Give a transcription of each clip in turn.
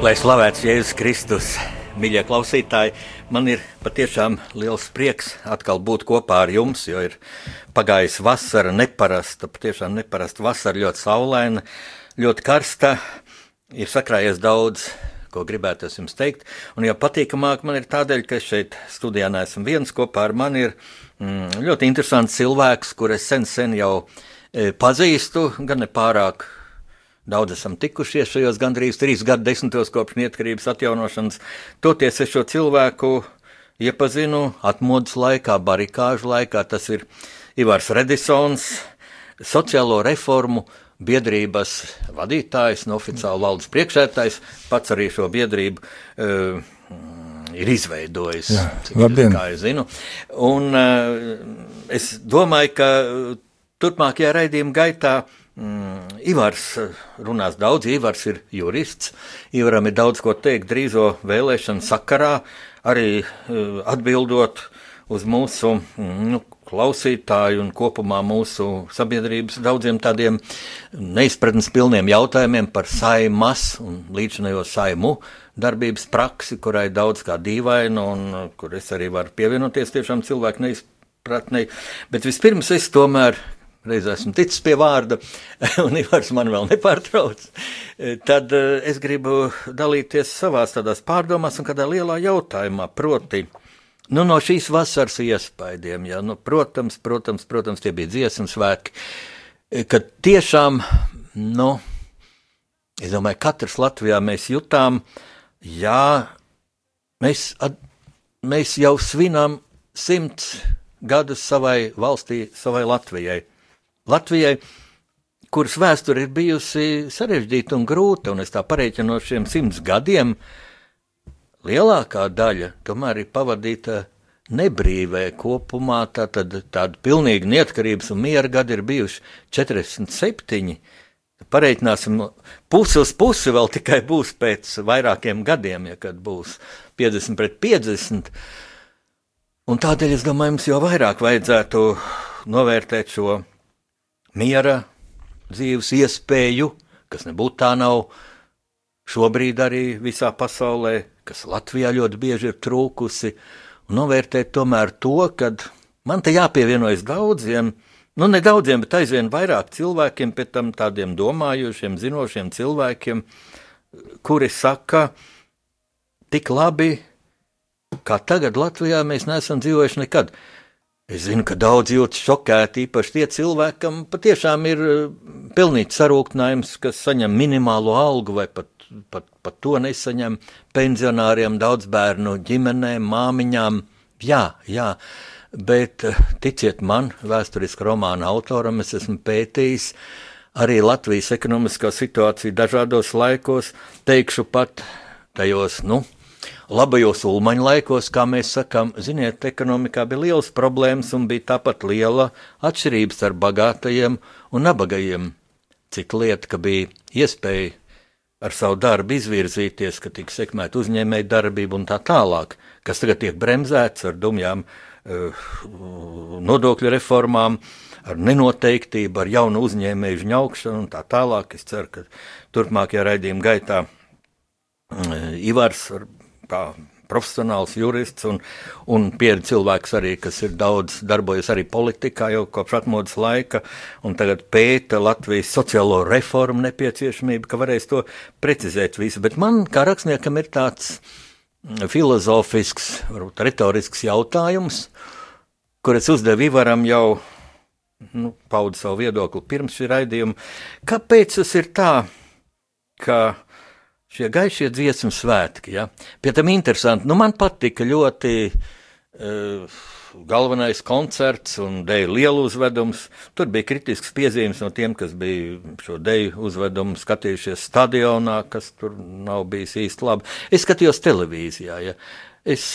Lai slavēts Jēzus Kristus, mīļie klausītāji, man ir patiešām liels prieks atkal būt kopā ar jums, jo ir pagājusi vasara, neparasta, patiešām neparasta vasara, ļoti saulaina, ļoti karsta ir sakrājies daudz, ko gribētu jums teikt. Un jau patīkamāk man ir tādēļ, ka šeit studijā neesmu viens kopā ar mani. Ir mm, ļoti interesants cilvēks, kur es sen, sen jau e, pazīstu, gan ne pārāk. Daudz esam tikušies šajos gandrīz trīs gadu desmitos kopš neatkarības atjaunošanas. Toties es šo cilvēku iepazinu atmodas laikā, barikāžu laikā. Tas ir Ivars Redisons, sociālo reformu biedrības vadītājs, no oficiāla valdes priekšētājs, pats arī šo biedrību uh, ir izveidojis. Jā, labdien! Kā es zinu. Un uh, es domāju, ka turpmākajā raidījuma gaitā mm, Ivars runās daudz, Ivars ir jurists, Ivaram ir daudz ko teikt drīzo vēlēšanu sakarā, arī uh, atbildot uz mūsu mm, nu, klausītāju un kopumā mūsu sabiedrības daudziem tādiem neizpratnes pilniem jautājumiem par saimas un līdzinējo saimu darbības praksi, kurai daudz kā dīvaina un kur es arī varu pievienoties tiešām cilvēku neizpratnei. Bet vispirms es tomēr reiz esmu ticis pie vārda, un Ivars man vēl nepārtrauc, tad eh, es gribu dalīties savās tādās pārdomās un kādā lielā jautājumā, proti, Nu, no šīs vasaras iespaidiem, jā, nu, protams, protams, protams, tie bija dziesmu svētki, kad tiešām, nu, es domāju, katrs Latvijā mēs jutām, jā, mēs, at, mēs jau svinām simts gadus savai valstī, savai Latvijai. Latvijai, kuras vēsture ir bijusi sarežģīta un grūta, un es tā pareiķinu no šiem simts gadiem, lielākā daļa tomēr ir pavadīta nebrīvē kopumā. Tātad tāda pilnīga neatkarības un miera gadi ir bijuši 47. Pareiķināsim, pusi uz pusi vēl tikai būs pēc vairākiem gadiem, ja kad būs 50 pret 50. Un tādēļ es domāju, mums jau vairāk vajadzētu novērtēt šo miera dzīves iespēju, kas nebūtu tā nav šobrīd arī visā pasaulē, kas Latvijā ļoti bieži ir trūkusi, un novērtēt tomēr to, ka man te jāpievienojas daudziem, nu ne daudziem, bet aizvien vairāk cilvēkiem, pēc tam tādiem domājošiem, zinošiem cilvēkiem, kuri saka, tik labi, kā tagad Latvijā mēs neesam dzīvojuši nekad. Es zinu, ka daudz jūtas šokēti, īpaši tie cilvēki, kam patiešām ir eh, pilnīgs sarūktinājums, kas saņem minimālo algu vai pat pat, pat to nesaņem. Pensionāriem, daudz bērnu ģimenēm, māmiņām. Jā, jā, bet eh, ticiet man, vēsturiska romāna autoram, es esmu pētījis arī Latvijas ekonomiskā situācija dažādos laikos, teikšu pat tajos, nu, labajos ulmaņa laikos, kā mēs sakām, ziniet, ekonomikā bija liels problēmas un bija tāpat liela atšķirības ar bagātajiem un nabagajiem. Cik lieta, ka bija iespēja ar savu darbu izvirzīties, ka tiks sekmēta uzņēmēja darbība un tā tālāk, kas tagad tiek bremzēts ar dumjām uh, nodokļu reformām, ar nenoteiktību, ar jaunu uzņēmēju žņaukšanu un tā tālāk. Es ceru, ka turpmākajā raidījuma gaitā uh, Ivars ar tā profesionāls jurists un, un pieredzējis cilvēks arī, kas ir daudz darbojies arī politikā jau kopš atmodas laika, un tagad pēta Latvijas sociālo reformu nepieciešamību, ka varēs to precizēt visu. Bet man kā rakstniekam ir tāds filozofisks, varbūt retorisks jautājums, kur es uzdevu Ivaram jau nu, paudu savu viedokli pirms šī raidījuma. Kāpēc tas ir tā, ka šie gaišie dziesmu svētki. Ja? Pie tam interesanti, nu man patika ļoti galvenais koncerts un deju lielu uzvedums. Tur bija kritisks piezīmes no tiem, kas bija šo deju uzvedumu skatījušies stadionā, kas tur nav bijis īsti labi. Es skatījos televīzijā. Ja. Es,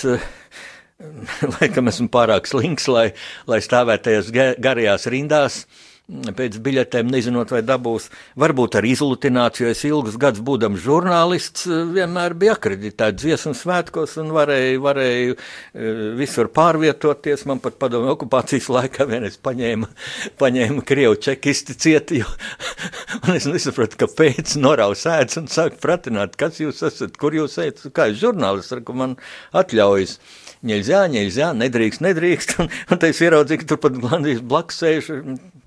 laikam esmu pārāk slinks, lai, lai stāvētu tajās garajās rindās. Uh, pēc biļetēm, nezinot, vai dabūs. Varbūt ar izlutināciju, jo es ilgus gadus būdams žurnālists, vienmēr biju akreditēts dziesmu svētkos un varēju, varēju eh, visur pārvietoties. Man pat padomju okupācijas laikā vienreiz paņēma, paņēma krievu čekisti cieti, jo, un es nesapratu, kāpēc noraus ēdz un sāk pratināt, kas jūs esat, kur jūs ejat, kā es žurnālists, ar ko man atļaujas ņēļzā, ņēļzā, nedrīkst, nedrīkst. Un, un tad es ieraudzīju, ka turpat gandrīz blakus sēž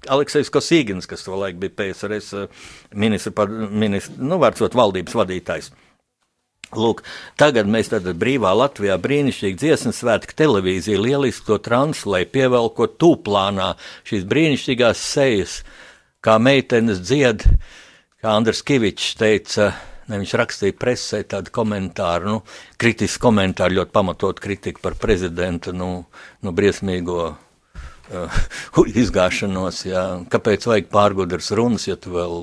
Aleksis Kosīgins, kas to laiku bija PSRS eh, ministra, ministra nu, vārdsot valdības vadītājs. Lūk, tagad mēs tādā brīvā Latvijā brīnišķīgi dziesmas svētku televīziju lieliski to translē, pievelkot tūplānā šīs brīnišķīgās sejas, kā meitenes dzied, kā Andrs Kivičs teica, ne, viņš rakstīja presē tādu komentāru, nu, kritisku komentāru, ļoti pamatot kritiku par prezidentu, nu, nu briesmīgo izgāšanos. Jā. Kāpēc vajag pārgudras runas, ja tu vēl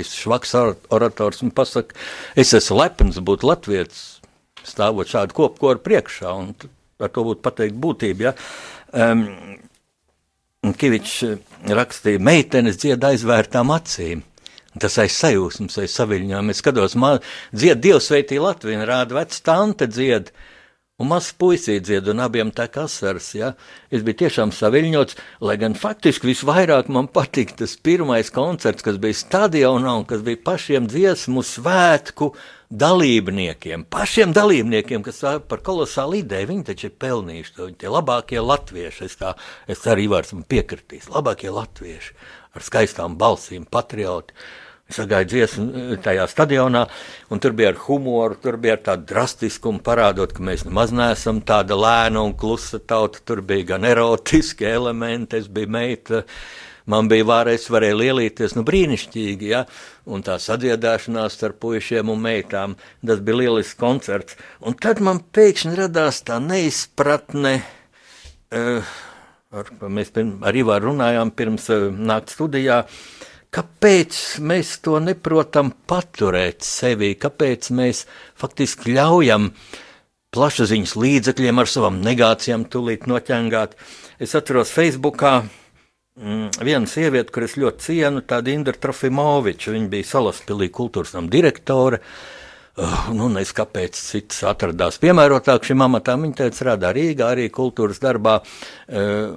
esi švaks orators un pasaki, es esmu lepns būt latvietis, stāvot šādu kopkoru priekšā, un ar to būtu pateikt būtība. Ja. Um, Kivičs rakstīja, meitenes dzied aizvērtām acīm. Tas aiz sajūsmas, aiz saviņām. Es skatos, man dzied Dievs sveitī Latviju, rāda veca tante dzied. Un mazs puisīts dzied, un abiem tā kā asars. Ja? Es biju tiešām saviņots, lai gan faktiski visvairāk man patika tas pirmais koncerts, kas bija stadionā un kas bija pašiem dziesmu svētku dalībniekiem. Pašiem dalībniekiem, kas par kolosālu ideju, viņi taču ir pelnījuši. Viņi tie labākie latvieši, es, tā, es arī varu piekritīs, labākie latvieši ar skaistām balsīm, patrioti. Gāju dziesmu eh, tajā stadionā, un tur bija ar humoru, tur bija ar tādu drastiskumu, parādot, ka mēs nemaz neesam tāda lēna un klusa tauta. Tur bija gan erotiski elementi, es biju meita. Man bija vārds, es varēju lielīties, nu, brīnišķīgi, ja, un tā sadziedāšanās starp puišiem un meitām, tas bija lielisks koncerts. Un tad man pēkšņi radās tā neizpratne, uh, ar, mēs pirm, ar Ivaru runājām pirms uh, nakts studijā, uh, Kāpēc mēs to neprotam paturēt sevī? Kāpēc mēs faktiski ļaujam plašsaziņas līdzekļiem ar savām negācijām tūlīt noķengāt? Es atceros Facebookā mm, vienu sievieti, kuras ļoti cienu, tāda Indra Trofimoviča. Viņa bija Salaspilī kultūras nama direktore. Uh, nu, nezinu, kāpēc cits atradās piemērotāk šim amatam. Viņa teica, strādā Rīgā, arī kultūras darbā. Uh,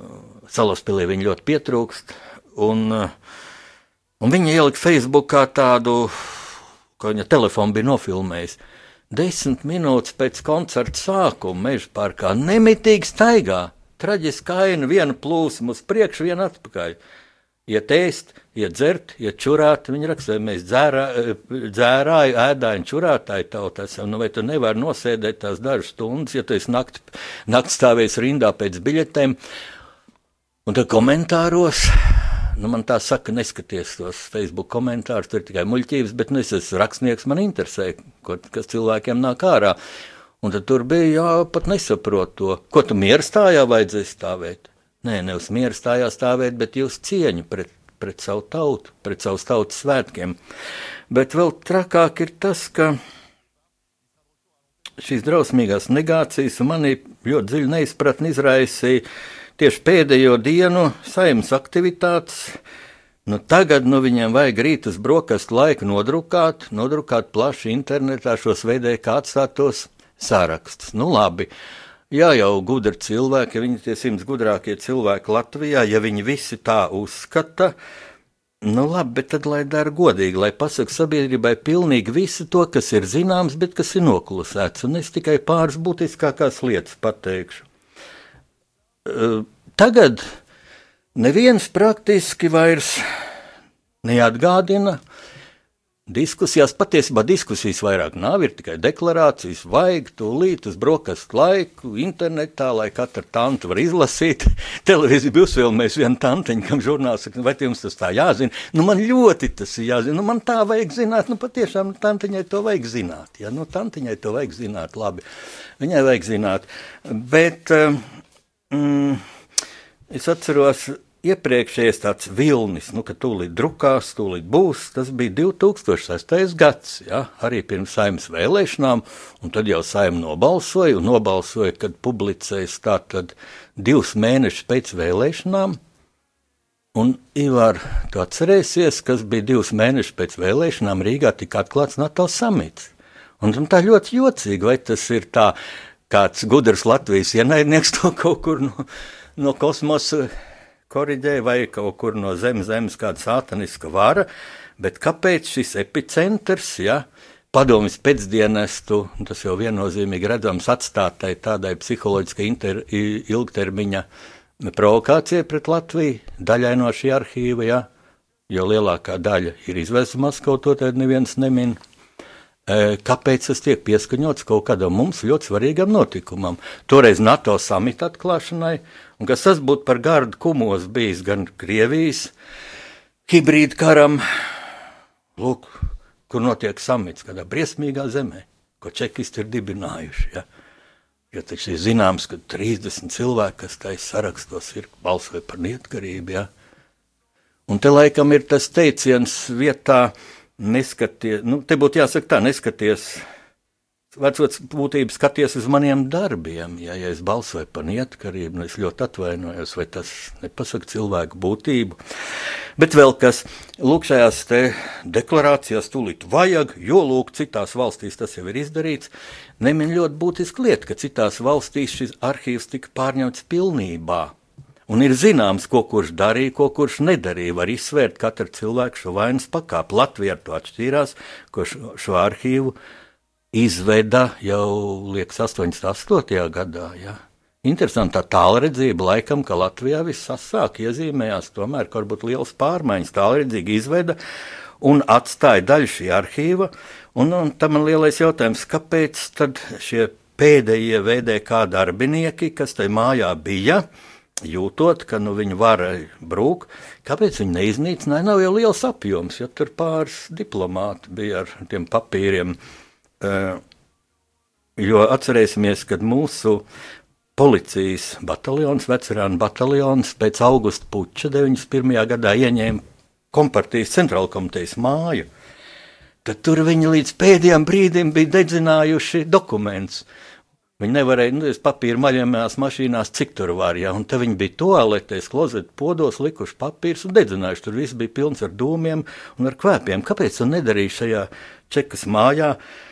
Salaspilī viņa ļoti pietrūkst. Un, uh, Un viņa ielika Facebookā tādu, ka viņa telefonu bija nofilmējis. Desmit minūtes pēc koncerta sākuma meža parkā nemitīgi staigā. Traģiski aina, viena plūsma uz priekšu, viena atpakaļ. Iet ēst, iet dzert, iet čurāt. Viņa rakstīja, mēs dzērā, dzērāju, ēdāju, čurātāju tautu esam. Nu, vai tu nevari nosēdēt tās dažas stundas, ja tu esi nakti, nakti stāvējis rindā pēc biļetēm? Un tad komentāros Nu, man tā saka, neskaties tos Facebook komentārus, tur ir tikai muļķības, bet nu, es esmu rakstnieks, man interesē, ko, kas cilvēkiem nāk ārā. Un tad tur bija, jā, pat nesaprot to, ko tu mieru stājā vajadzēja stāvēt. Nē, ne uz mieru stājā stāvēt, bet jūs cieņu pret, pret savu tautu, pret savus tautas svētkiem. Bet vēl trakāk ir tas, ka šīs drausmīgās negācijas manī ļoti dziļi neizpratni izraisīja tieši pēdējo dienu saimnes aktivitātes. Nu, tagad nu, viņiem vajag rītas brokastu laiku nodrukāt, nodrukāt plaši internetā šos veidēju, kā atstāt tos sārakstus. Nu, labi. Jā, jau gudri cilvēki, viņi tie simts gudrākie cilvēki Latvijā, ja viņi visi tā uzskata, nu labi, bet tad lai dara godīgi, lai pasaka sabiedrībai pilnīgi visu to, kas ir zināms, bet kas ir noklusēts, un es tikai pāris būtiskākās lietas pateikšu. Tagad neviens praktiski vairs neatgādina. Diskusijās patiesībā diskusijas vairāk nav, ir tikai deklarācijas, vajag tūlīt uz brokastu laiku, internetā, lai katra tante var izlasīt. Televīzija bija uzfilmējusi vienu tantiņu, kam žurnāls saka, vai jums tas tā jāzina? Nu, man ļoti tas ir jāzina, nu, man tā vajag zināt, nu, patiešām tantiņai to vajag zināt, ja, nu, tantiņai to vajag zināt, labi, viņai vajag zināt, bet uh, mm, es atceros, iepriekšējais tāds vilnis, nu, ka tūlīt drukās, tūlīt būs, tas bija 2006. gads, ja, arī pirms saimnes vēlēšanām, un tad jau saima nobalsoja, un nobalsoja, kad publicēs tātad divus mēnešus pēc vēlēšanām. Un, Ivar, tu atcerēsies, kas bija divus mēnešus pēc vēlēšanām Rīgā tika atklāts NATO samits. Un, un tā ļoti jocīgi, vai tas ir tā, kāds gudrs Latvijas ienaidnieks to kaut kur no, no kosmosa koriģē, vai kaut kur no zemes, zemes kāda sātaniska vara, bet kāpēc šis epicentrs, ja, padomjas pēcdienestu, tas jau viennozīmīgi redzams atstātai tādai psiholoģiskai inter, ilgtermiņa provokācijai pret Latviju, daļai no šī arhīva, ja, jo lielākā daļa ir izvesta Maskavā, to tad neviens nemin. Kāpēc tas tiek pieskaņots kaut kādam mums ļoti svarīgam notikumam? Toreiz NATO samita atklāšanai, Un kas tas būtu par gardu kumos bijis gan Krievijas hibrīda karam, lūk, kur notiek samits, kādā briesmīgā zemē, ko čekisti ir dibinājuši. Ja? Jo taču ir zināms, ka 30 cilvēki, kas tajā sarakstos ir, balsoja par neatkarību. Ja? Un te laikam ir tas teiciens vietā, neskaties, nu, te būtu jāsaka tā, neskaties Vecāks būtībā skaties uz maniem darbiem. Ja, ja es balsoju par neatkarību, nu es ļoti atvainojos, vai tas nepasaka cilvēku būtību. Bet vēl kas, lūk, šajās deklarācijās tūlīt vajag, jo lūk, citās valstīs tas jau ir izdarīts. Nemin ļoti būtiska lieta, ka citās valstīs šis arhīvs tika pārņemts pilnībā. Un ir zināms, ko kurš darīja, ko kurš nedarīja. Var izsvērt katru cilvēku šo vainas pakāpi. Latvija ar to atšķīrās, ko šo, šo arhīvu izveda jau liekas 88. gadā. Ja. Interesantā tālredzība laikam, ka Latvijā viss sāk iezīmējās, tomēr varbūt liels pārmaiņas tālredzīgi izveda un atstāja daļu šī arhīva. Un, un tam man lielais jautājums, kāpēc tad šie pēdējie VDK darbinieki, kas tajā mājā bija, jūtot, ka nu, viņi var brūkt, kāpēc viņi neiznīcināja? Nav jau liels apjoms, jo tur pāris diplomāti bija ar tiem papīriem. Uh, jo atcerēsimies, kad mūsu policijas bataljons, veterānu bataljons pēc augusta puča 91. gadā ieņēma kompartijas centrāla komitejas māju, tad tur viņi līdz pēdējiem brīdim bija dedzinājuši dokumentus. Viņi nevarēja, nu, papīra maļamās mašīnās, cik tur var, ja, un te viņi bija toaletēs, klozetu podos, likuši papīrus un dedzinājuši. Tur viss bija pilns ar dūmiem un ar kvēpiem. Kāpēc tu nedarīji šajā čekas mājā? Uh,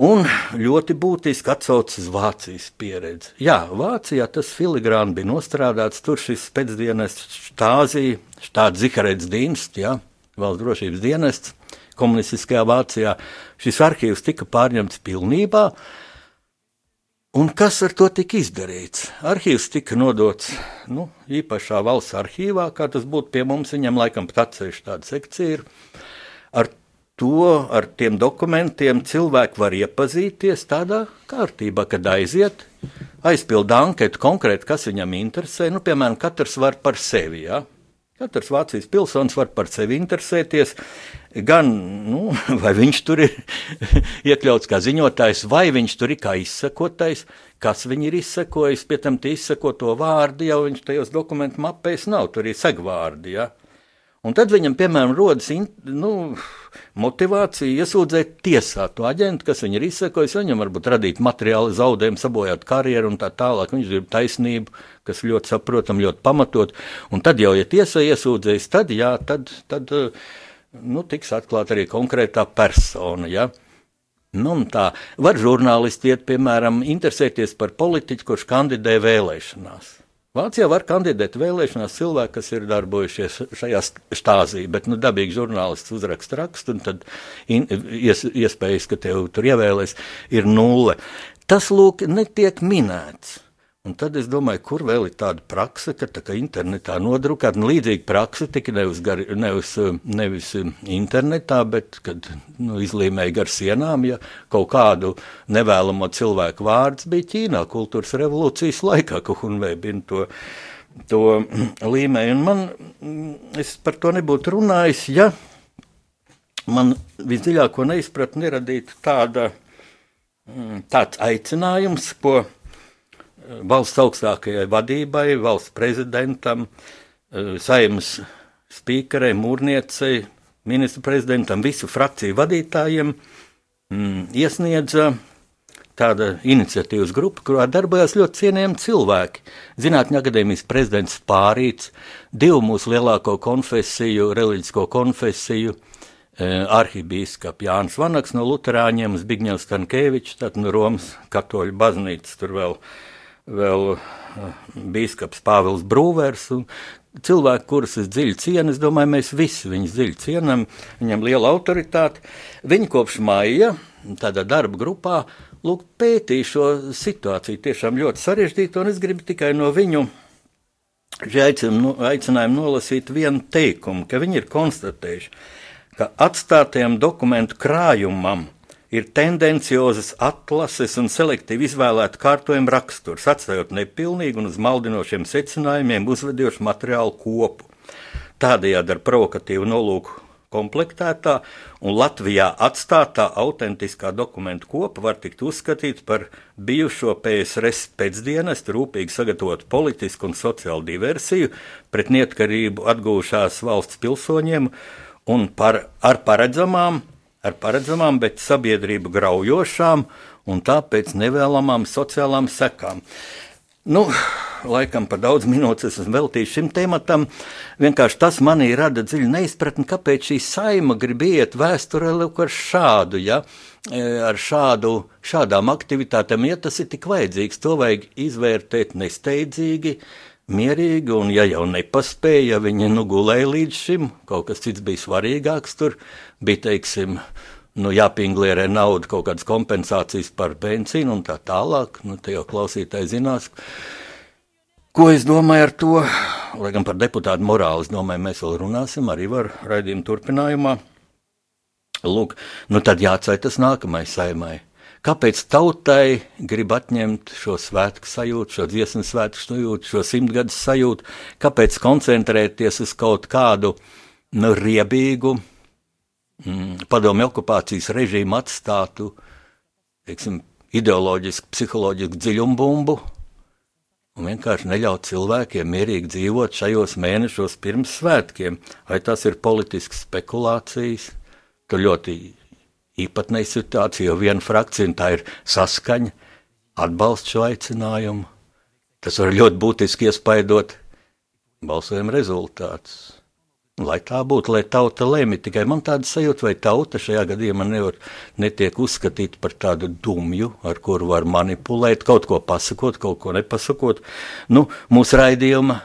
Un ļoti būtiski atsaucas uz Vācijas pieredzi. Jā, Vācijā tas filigrāni bija nostrādāts, tur šis pēcdienas štāzija, štāds Ziharēts diensts, jā, valsts drošības dienests, komunistiskajā Vācijā. Šis arhīvs tika pārņemts pilnībā. Un kas ar to tika izdarīts? Arhīvs tika nodots nu, īpašā valsts arhīvā, kā tas būtu pie mums. Viņam laikam pat atsevišķi tāda sekcija ir. Ar to ar tiem dokumentiem cilvēki var iepazīties tādā kārtībā, kad aiziet, aizpild anketu konkrēti, kas viņam interesē. Nu, piemēram, katrs var par sevi. Ja? Katrs Vācijas pilsonis var par sevi interesēties. Gan nu, vai viņš tur ir iekļauts kā ziņotājs, vai viņš tur ir kā izsakotais, kas viņu ir izsakojis. Pēc tam tie izsakoto vārdi jau viņš tajos dokumentu mapēs nav, tur ir segvārdi. Ja? Un tad viņam, piemēram, rodas nu, motivācija iesūdzēt tiesā to aģentu, kas viņu ir izsekojis. Viņam varbūt radīt materiāli zaudējumu, sabojāt karjeru un tā tālāk. Viņš grib taisnību, kas ļoti saprotam, ļoti pamatot. Un tad jau, ja tiesa iesūdzēs, tad, jā, tad, tad nu, tiks atklāta arī konkrētā persona. Ja? Nu, tā var žurnālisti iet, piemēram, interesēties par politiķu, kurš kandidē vēlēšanās. Vācijā var kandidēt vēlēšanās cilvēki, kas ir darbojušies šajā stāzī, bet nu, dabīgi žurnālists uzraksta rakstu, un tad in, ies, iespējas, ka tev tur ievēlēs, ir nulle. Tas lūk, netiek minēts. Un tad es domāju, kur vēl ir tāda praksa, ka tā kā internetā nodrukāt, nu, līdzīga praksa, tikai nevis, gar, nevis, nevis internetā, bet kad nu, izlīmēja gar sienām, ja kaut kādu nevēlamo cilvēku vārds bija Ķīnā kultūras revolūcijas laikā, ka Hunveibina to, to līmēja. Un man, es par to nebūtu runājis, ja man visdziļāko neizpratni neradītu tāda, tāds aicinājums, ko valsts augstākajai vadībai, valsts prezidentam, saimnes spīkerei, mūrniecei, ministru prezidentam, visu frakciju vadītājiem mm, iesniedza tāda iniciatīvas grupa, kurā darbojās ļoti cienījami cilvēki. Zinātņu akadēmijas prezidents Pārīts, divu mūsu lielāko konfesiju, reliģisko konfesiju, eh, arhibīskaps Jānis Vanaks no Lutāņiem, Zbigņevs Stankēvičs, tad no Romas katoļu baznīcas, tur vēl, vēl eh, bīskaps Pāvils Brūvers cilvēki, kurus es dziļi cienu, es domāju, mēs visi viņus dziļi cienam, viņam liela autoritāte. Viņi kopš maija tādā darba grupā lūk, pētīja šo situāciju tiešām ļoti sarežģītu, un es gribu tikai no viņu aicinājumu nolasīt vienu teikumu, ka viņi ir konstatējuši, ka atstātajam dokumentu krājumam ir tendenciozas atlases un selektīvi izvēlēta kārtojuma raksturs, atstājot nepilnīgu un uz maldinošiem secinājumiem uzvedījušu materiālu kopu. Tādējādi ar provokatīvu nolūku komplektētā un Latvijā atstātā autentiskā dokumentu kopa var tikt uzskatīta par bijušo PSRS pēcdienestu rūpīgi sagatavotu politisku un sociālu diversiju pret neatkarību atgūšās valsts pilsoņiem un par, ar paredzamām, ar paredzamām, bet sabiedrību graujošām un tāpēc nevēlamām sociālām sekām. Nu, laikam par daudz minūtes esmu veltījis šim tematam. Vienkārši tas manī rada dziļu neizpratni, kāpēc šī saima grib iet vēsturē ar šādu, ja, e, ar šādu, šādām aktivitātēm, ja tas ir tik vajadzīgs. To vajag izvērtēt nesteidzīgi, mierīgi, un ja jau nepaspēja, ja viņi nu gulēja līdz šim, kaut kas cits bija svarīgāks, tur bija, teiksim, nu, jāpinglierē nauda, kaut kādas kompensācijas par benzīnu un tā tālāk. Nu, te jau klausītāji zinās, ko es domāju ar to. Lai gan par deputātu morāli, es domāju, mēs vēl runāsim arī var raidījumu turpinājumā. Lūk, nu tad jāatsai tas nākamais saimai. Kāpēc tautai grib atņemt šo svētku sajūtu, šo dziesmu svētku sajūtu, šo simtgadus sajūtu? Kāpēc koncentrēties uz kaut kādu nu, riebīgu, mm, padomju okupācijas režīmu atstātu teiksim, ideoloģisku, psiholoģisku dziļumbumbu un vienkārši neļaut cilvēkiem mierīgi dzīvot šajos mēnešos pirms svētkiem. Vai tas ir politisks spekulācijas? Tur ļoti īpatnēja situācija, jo viena frakcija, un tā ir saskaņa, atbalsta šo aicinājumu. Tas var ļoti būtiski iespaidot balsojuma rezultātus. Lai tā būtu, lai tauta lemj, tikai man tāda sajūta, vai tauta šajā gadījumā nevar, netiek uzskatīta par tādu dumju, ar kuru var manipulēt, kaut ko pasakot, kaut ko nepasakot. Nu, mūsu raidījuma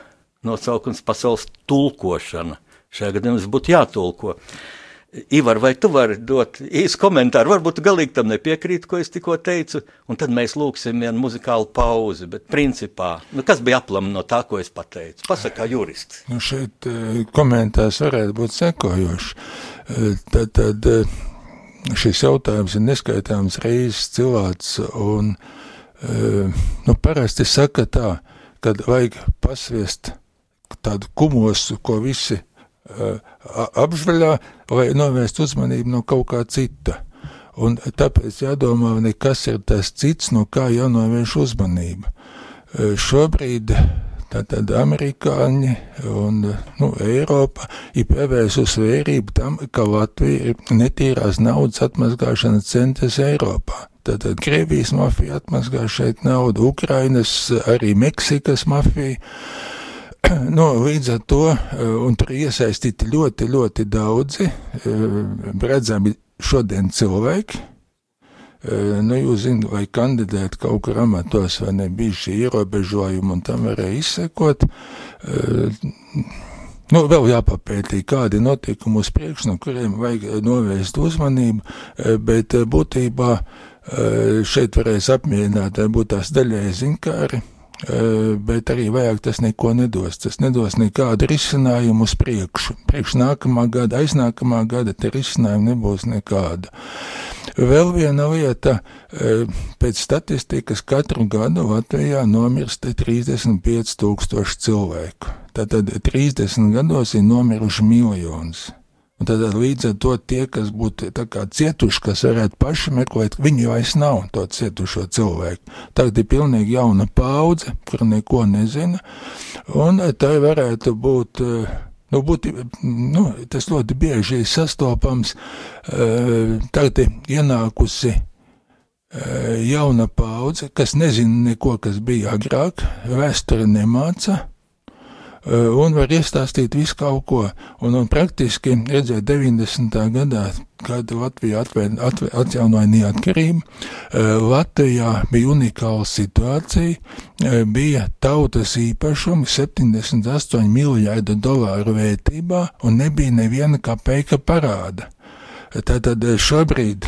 nosaukums pasaules tulkošana. Šajā gadījumā būtu jātulko. Ivar, vai tu vari dot īsu komentāru? Varbūt galīgi tam nepiekrīt, ko es tikko teicu, un tad mēs lūgsim vienu muzikālu pauzi. Bet, principā, nu, kas bija aplam no tā, ko es pateicu? Pasakā jurists. Nu, šeit eh, komentārs varētu būt sekojošs. Eh, tad, tad eh, šis jautājums ir neskaitāms reizes cilvēks, un nu, parasti saka tā, kad vajag pasviest tādu kumosu, ko visi apžvaļā, lai novērstu uzmanību no kaut kā cita. Un tāpēc jādomā, kas ir tas cits, no kā jānovērš uzmanība. Šobrīd tātad amerikāņi un nu, Eiropa ir pievērsus vērību tam, ka Latvija ir netīrās naudas atmazgāšanas centrs Eiropā. Tātad Krievijas mafija atmazgā šeit naudu, Ukrainas, arī Meksikas mafija nu, līdz ar to, eh, tur iesaistīti ļoti, ļoti daudzi eh, redzami šodien cilvēki. Eh, nu, jūs zināt, vai kandidēt kaut kur amatos, vai ne bija šī ierobežojuma, un tam varēja izsekot. Nu, vēl jāpapētī, kādi notikumi uz priekšu, no kuriem vajag novērst uzmanību, bet būtībā šeit varēs apmierināt, būt tās daļai zinkāri, bet arī vajag tas neko nedos. Tas nedos nekādu risinājumu uz priekšu. Priekš nākamā gada, aiznākamā gada te risinājumu nebūs nekāda. Vēl viena lieta, pēc statistikas katru gadu Latvijā nomirst 35 tūkstoši cilvēku. Tātad 30 gados ir nomiruši miljonus. Un tad līdz ar to tie, kas būtu cietuši, kas varētu paši meklēt, viņi vairs nav to cietušo cilvēku. Tagad ir pilnīgi jauna paudze, kur neko nezina, un tā varētu būt. Nu, būtu, nu, tas ļoti bieži ir sastopams. Tagad ir ienākusi jauna paudze, kas nezina neko, kas bija agrāk, vēsture nemāca Eh, un var iestāstīt visu kaut ko. Un, un praktiski redzēt 90. gadā, kad Latvija atvēr, atvēr, atjaunoja neatkarību, eh, Latvijā bija unikāla situācija, eh, bija tautas īpašumi 78 miljārdu dolāru vērtībā un nebija neviena kapeika parāda. Tātad šobrīd,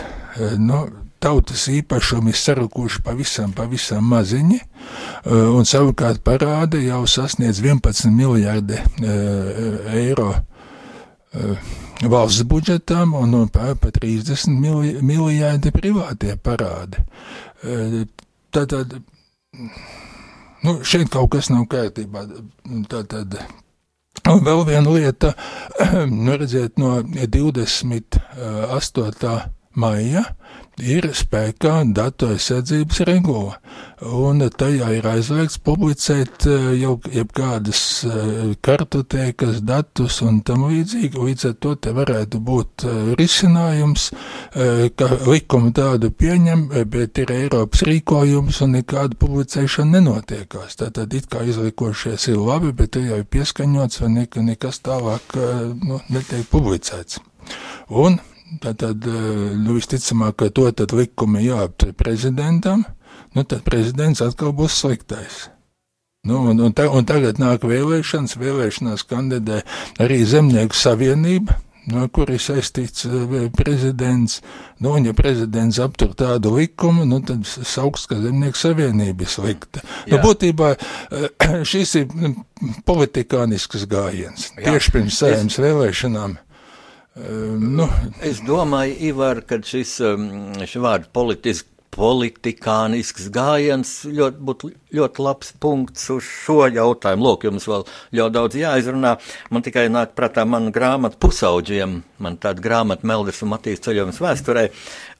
nu, tautas īpašumi ir sarukuši pavisam, pavisam maziņi, eh, un savukārt parāda jau sasniedz 11 miljārdi eh, eiro eh, valsts budžetam un, un pa 30 miljārdi privātie parādi. Tātad, nu, šeit kaut kas nav kārtībā. Tātad, Un vēl viena lieta, nu redziet, no 28. maija ir spēkā datu aizsardzības regula, un tajā ir aizliegts publicēt eh, jau jebkādas eh, kartotēkas datus un tam līdzīgi. Līdz ar to te varētu būt eh, risinājums, ka likumu tādu pieņem, bet ir Eiropas rīkojums un nekāda publicēšana nenotiekās. Tātad it kā izlikošies ir labi, bet ir jau pieskaņots vai nekas tālāk nu, netiek publicēts. Un Tātad, eh, nu, visticamāk, ka to tad likumi jāaptur prezidentam, nu, tad prezidents atkal būs sliktais. Nu, un, un, ta, un tagad nāk vēlēšanas, vēlēšanās kandidē arī Zemnieku savienība, no kuras saistīts eh, prezidents. Nu, un, ja prezidents aptur tādu likumu, nu, tad sauks, ka Zemnieku savienība ir slikta. Nu, Jā. Nu, būtībā eh, šis ir mm, politikānisks gājiens Jā. tieši pirms sējums es... vēlēšanām. Um, nu. Es domāju, Ivar, ka šis, šis vārds politiski politikānisks gājiens ļoti, būtu ļoti labs punkts uz šo jautājumu. Lūk, jums vēl ļoti daudz jāizrunā. Man tikai nāk prātā mana grāmata pusauģiem. Man tāda grāmata Meldes un Matīs ceļojums vēsturē.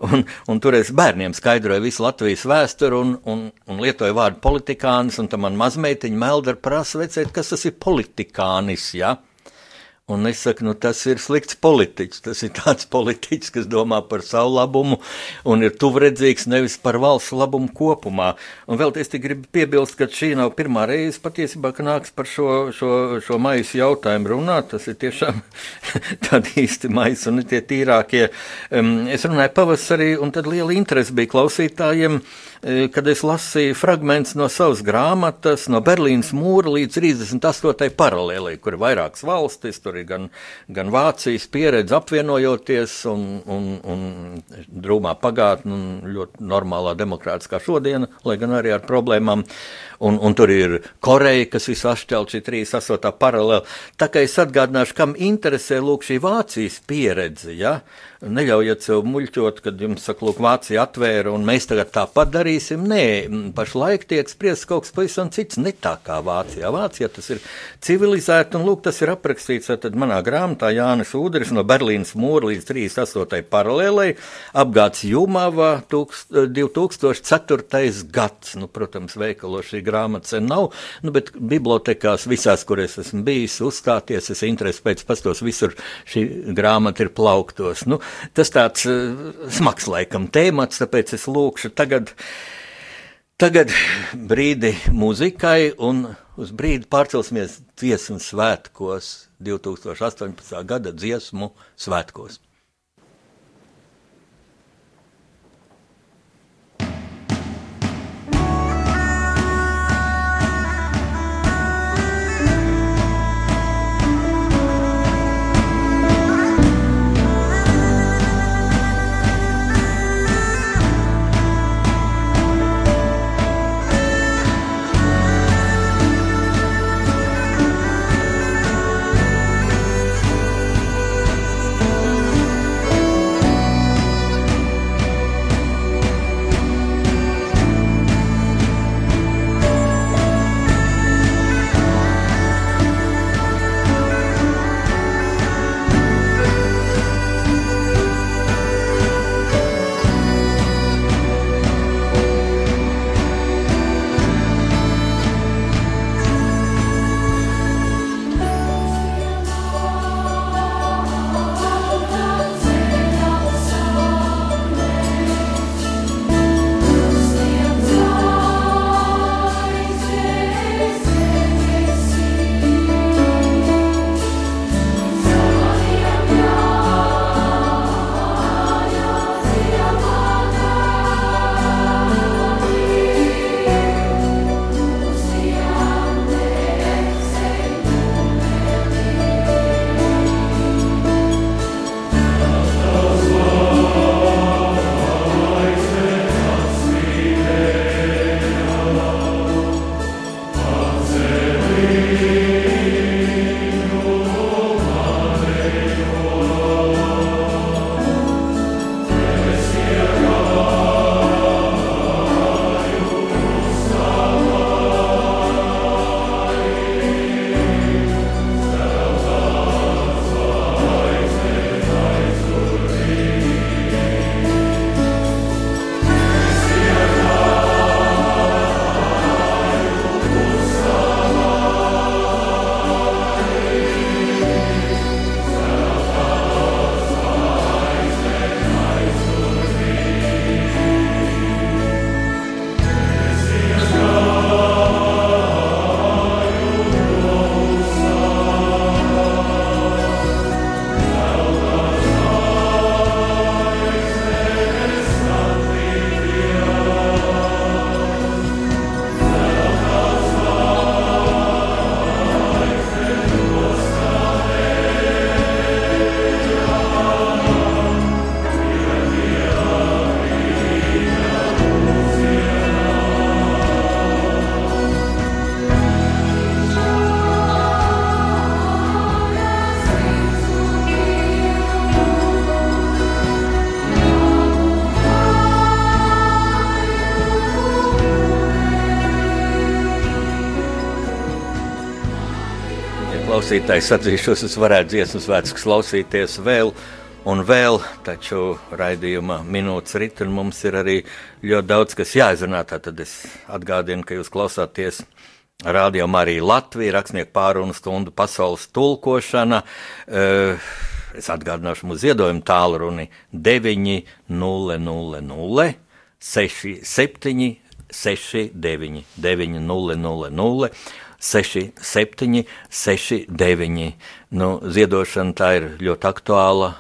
Un, un tur es bērniem skaidroju visu Latvijas vēsturi un, un, un lietoju vārdu politikānis. Un tam man mazmeitiņa Melda prasa vecēt, kas tas ir politikānis. Ja? Un es saku, nu, tas ir slikts politiķis. Tas ir tāds politiķis, kas domā par savu labumu un ir tuvredzīgs nevis par valsts labumu kopumā. Un vēl es gribu piebilst, ka šī nav pirmā reize patiesībā, ka nāks par šo, šo, šo maisu jautājumu runāt. Tas ir tiešām tādi īsti maisi un tie tīrākie. Um, es runāju pavasarī, un tad liela interese bija klausītājiem. Uh, E, kad es lasīju fragments no savas grāmatas, no Berlīnas mūra līdz 38. paralēlī, kur ir vairākas valstis, tur ir gan, gan Vācijas pieredze apvienojoties un, un, un drūmā pagātne un ļoti normālā demokrātiskā šodiena, lai gan arī ar problēmām. Un, un tur ir Koreja, kas visu atšķelt šī 38. paralēli. Tā kā es atgādināšu, kam interesē lūk šī Vācijas pieredze, ja? Neļaujiet sev muļķot, kad jums saka, lūk, Vācija atvēra un mēs tagad tāpat darīsim. Nē, pašlaik tiek spriests kaut kas pavisam cits, ne tā kā Vācijā. Vācijā tas ir civilizēti un lūk, tas ir aprakstīts tad manā grāmatā Jānis Udris no Berlīnas mūra līdz 38. paralēlei apgāds Jumava 2004. gads. Nu, protams, veikalo šī grāmata sen nav, nu, bet bibliotekās visās, kur es esmu bijis, uzstāties, es interesi pēc pastos visur šī grāmata ir plauktos. Nu, tas tāds uh, smags laikam tēmats, tāpēc es lūkšu tagad, tagad brīdi muzikai un uz brīdi pārcelsimies dziesmu svētkos, 2018. gada dziesmu svētkos. Klausītājs atzīšos, es varētu dziesmu svētkus klausīties vēl un vēl, taču raidījuma minūtes rit, un mums ir arī ļoti daudz, kas jāizrunā. Tad es atgādinu, ka jūs klausāties Radio Marija Latvija, rakstnieku pārunu stundu pasaules tulkošana. Uh, es atgādināšu mūsu ziedojumu tālruni 900 67 69 900 67 69. Nu, ziedošana tā ir ļoti aktuāla